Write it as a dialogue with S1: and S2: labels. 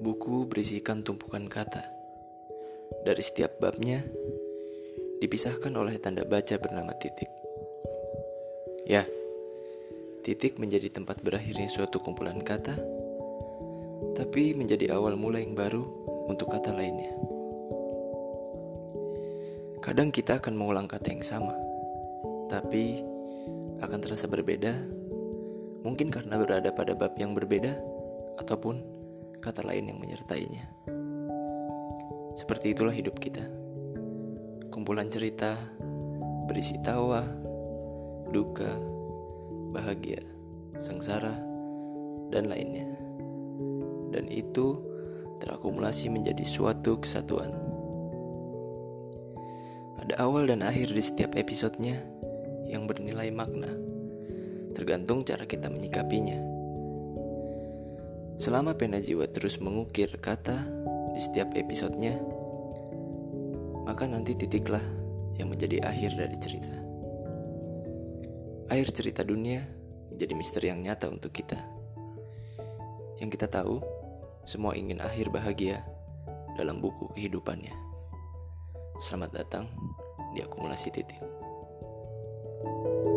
S1: berisikan tumpukan kata. Dari setiap babnya, dipisahkan oleh tanda baca bernama titik. Ya, titik menjadi tempat berakhirnya suatu kumpulan kata, tapi menjadi awal mula yang baru untuk kata lainnya. Kadang kita akan mengulang kata yang sama, tapi akan terasa berbeda, mungkin karena berada pada bab yang berbeda, ataupun kata lain yang menyertainya. Seperti itulah hidup kita. Kumpulan cerita berisi tawa, duka, bahagia, sengsara, dan lainnya. Dan itu terakumulasi menjadi suatu kesatuan. Ada awal dan akhir di setiap episodenya yang bernilai makna, tergantung cara kita menyikapinya. Selama pena jiwa terus mengukir kata di setiap episodenya, maka nanti titiklah yang menjadi akhir dari cerita. Akhir cerita dunia menjadi misteri yang nyata untuk kita. Yang kita tahu, semua ingin akhir bahagia dalam buku kehidupannya. Selamat datang di akumulasi titik. thank you